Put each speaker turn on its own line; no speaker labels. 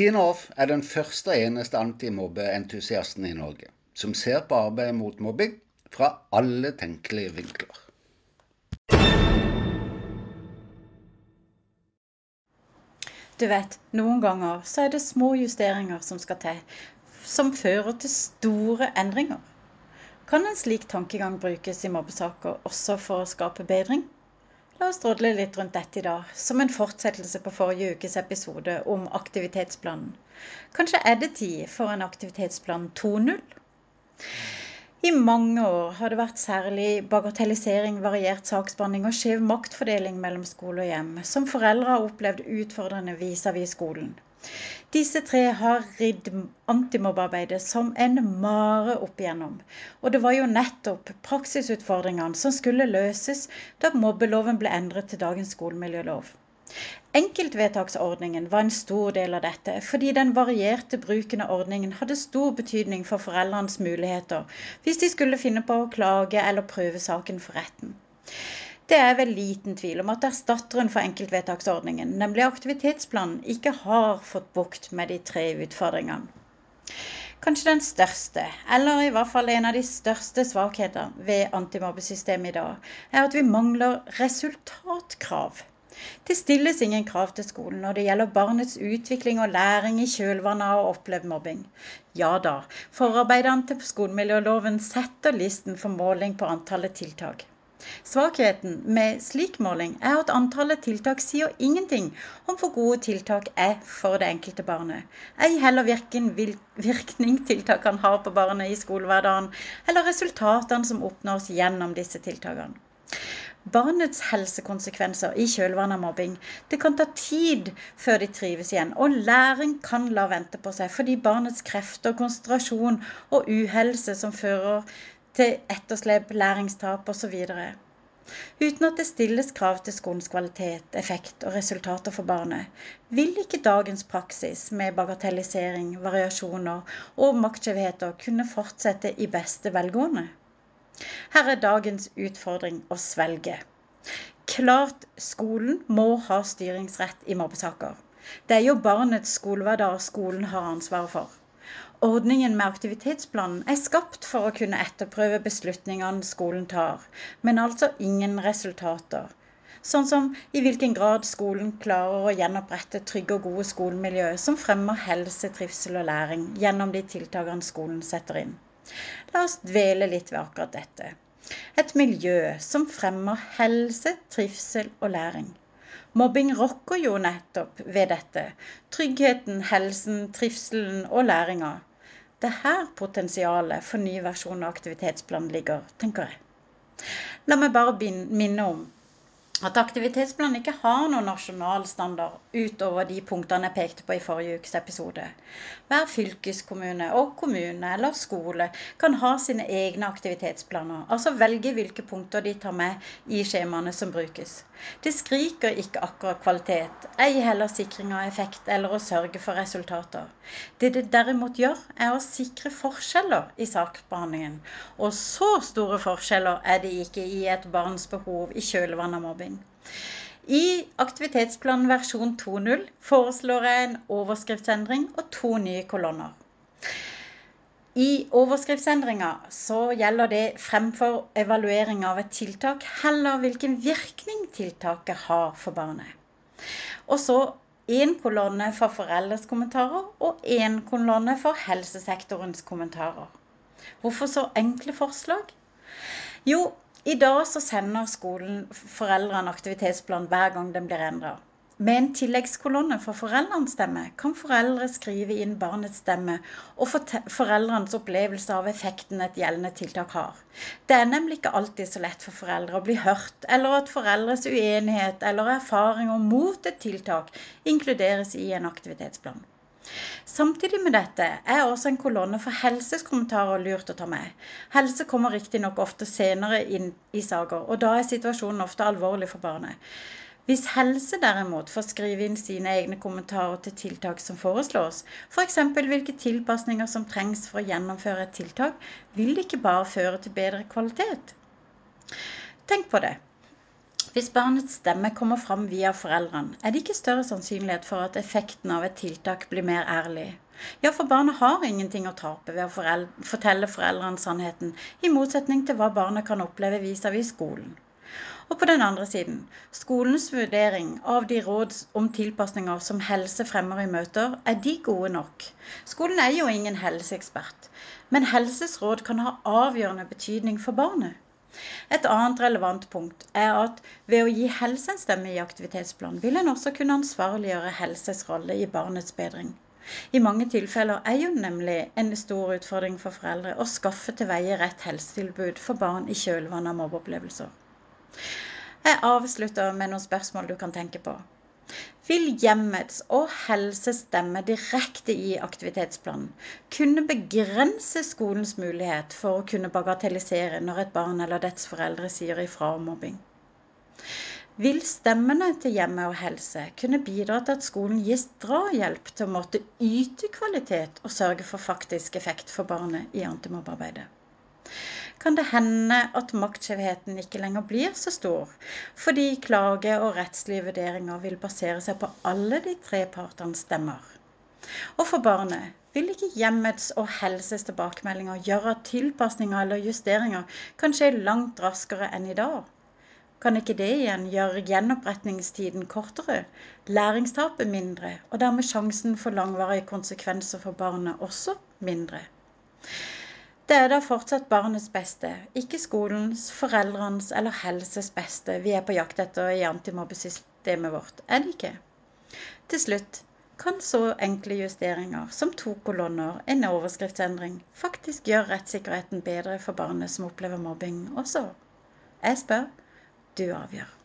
Tine Off er den første og eneste antimobbeentusiasten i Norge som ser på arbeidet mot mobbing fra alle tenkelige vinkler.
Du vet, noen ganger så er det små justeringer som skal til, som fører til store endringer. Kan en slik tankegang brukes i mobbesaker også for å skape bedring? La oss drodle litt rundt dette i dag, som en fortsettelse på forrige ukes episode om aktivitetsplanen. Kanskje er det tid for en aktivitetsplan 2.0? I mange år har det vært særlig bagatellisering, variert saksbehandling og skjev maktfordeling mellom skole og hjem, som foreldre har opplevd utfordrende vis-à-vis -vis skolen. Disse tre har ridd antimobbearbeidet som en mare opp igjennom. Og det var jo nettopp praksisutfordringene som skulle løses da mobbeloven ble endret til dagens skolemiljølov. Enkeltvedtaksordningen var en stor del av dette, fordi den varierte bruken av ordningen hadde stor betydning for foreldrenes muligheter hvis de skulle finne på å klage eller prøve saken for retten. Det er vel liten tvil om at erstatteren for enkeltvedtaksordningen, nemlig aktivitetsplanen, ikke har fått bukt med de tre utfordringene. Kanskje den største, eller i hvert fall en av de største svakhetene ved antimobbesystemet i dag, er at vi mangler resultatkrav. Det stilles ingen krav til skolen når det gjelder barnets utvikling og læring i kjølvannet av opplevd mobbing. Ja da, forarbeidene til skolemiljøloven setter listen for måling på antallet tiltak. Svakheten med slik måling er at antallet tiltak sier ingenting om hvor gode tiltak er for det enkelte barnet. Ei heller hvilken virkning tiltakene har på barnet i skolehverdagen, eller resultatene som oppnås gjennom disse tiltakene. Barnets helsekonsekvenser i kjølvannet av mobbing. Det kan ta tid før de trives igjen, og læring kan la vente på seg fordi barnets krefter, konsentrasjon og uhelse som fører til etterslep, læringstap osv. Uten at det stilles krav til skolens kvalitet, effekt og resultater for barnet, vil ikke dagens praksis med bagatellisering, variasjoner og maktskjevheter kunne fortsette i beste velgående. Her er dagens utfordring å svelge. Klart skolen må ha styringsrett i mobbesaker. Det er jo barnets skolehverdag skolen har ansvaret for. Ordningen med aktivitetsplanen er skapt for å kunne etterprøve beslutningene skolen tar, men altså ingen resultater. Sånn som i hvilken grad skolen klarer å gjenopprette trygge og gode skolemiljø som fremmer helse, trivsel og læring gjennom de tiltakene skolen setter inn. La oss dvele litt ved akkurat dette. Et miljø som fremmer helse, trivsel og læring. Mobbing rokker jo nettopp ved dette. Tryggheten, helsen, trivselen og læringa. Det er her potensialet for ny versjon av aktivitetsplanen ligger, tenker jeg. La meg bare minne om at aktivitetsplanen ikke har noen nasjonal standard utover de punktene jeg pekte på i forrige ukes episode. Hver fylkeskommune og kommune eller skole kan ha sine egne aktivitetsplaner, altså velge hvilke punkter de tar med i skjemaene som brukes. Det skriker ikke akkurat kvalitet, ei heller sikring av effekt eller å sørge for resultater. Det det derimot gjør, er å sikre forskjeller i saksbehandlingen. Og så store forskjeller er det ikke i et barns behov i kjølvannet av mobbing. I aktivitetsplanen versjon 2.0 foreslår jeg en overskriftsendring og to nye kolonner. I overskriftsendringa så gjelder det fremfor evaluering av et tiltak heller hvilken virkning tiltaket har for barnet. Og så én kolonne for foreldres kommentarer og én kolonne for helsesektorens kommentarer. Hvorfor så enkle forslag? Jo, i dag så sender skolen foreldrene aktivitetsplan hver gang den blir endra. Med en tilleggskolonne for foreldrenes stemme kan foreldre skrive inn barnets stemme og foreldrenes opplevelse av effekten et gjeldende tiltak har. Det er nemlig ikke alltid så lett for foreldre å bli hørt, eller at foreldres uenighet eller erfaringer mot et tiltak inkluderes i en aktivitetsplan. Samtidig med dette er også en kolonne for helseskommentarer lurt å ta med. Helse kommer riktignok ofte senere inn i saker, og da er situasjonen ofte alvorlig for barnet. Hvis helse derimot får skrive inn sine egne kommentarer til tiltak som foreslås, f.eks. hvilke tilpasninger som trengs for å gjennomføre et tiltak, vil det ikke bare føre til bedre kvalitet. Tenk på det. Hvis barnets stemme kommer fram via foreldrene, er det ikke større sannsynlighet for at effekten av et tiltak blir mer ærlig. Ja, for barnet har ingenting å tape ved å foreldre, fortelle foreldrene sannheten, i motsetning til hva barnet kan oppleve vis-à-vis -vis skolen. Og på den andre siden, skolens vurdering av de råd om tilpasninger som helse fremmer i møter, er de gode nok? Skolen er jo ingen helseekspert, men helses råd kan ha avgjørende betydning for barnet. Et annet relevant punkt er at ved å gi helse en stemme i aktivitetsplanen, vil en også kunne ansvarliggjøre helses rolle i barnets bedring. I mange tilfeller er jo nemlig en stor utfordring for foreldre å skaffe til veie rett helsetilbud for barn i kjølvannet av mobbeopplevelser. Jeg avslutter med noen spørsmål du kan tenke på. Vil hjemmets og helses stemme direkte i aktivitetsplanen kunne begrense skolens mulighet for å kunne bagatellisere når et barn eller dets foreldre sier ifra om mobbing? Vil stemmene til hjemme og helse kunne bidra til at skolen gis drahjelp til å måtte yte kvalitet og sørge for faktisk effekt for barnet i antimobbearbeidet? Kan det hende at maktskjevheten ikke lenger blir så stor, fordi klage og rettslige vurderinger vil basere seg på alle de tre partenes stemmer. Og for barnet vil ikke hjemmets og helses tilbakemeldinger gjøre at tilpasninger eller justeringer kan skje langt raskere enn i dag. Kan ikke det igjen gjøre gjenoppretningstiden kortere, læringstapet mindre, og dermed sjansen for langvarige konsekvenser for barnet også mindre? Det er da fortsatt barnets beste, ikke skolens, foreldrenes eller helses beste vi er på jakt etter i antimobbesystemet vårt, er det ikke? Til slutt kan så enkle justeringer som to kolonner, en overskriftsendring, faktisk gjøre rettssikkerheten bedre for barnet som opplever mobbing også? Jeg spør, du avgjør.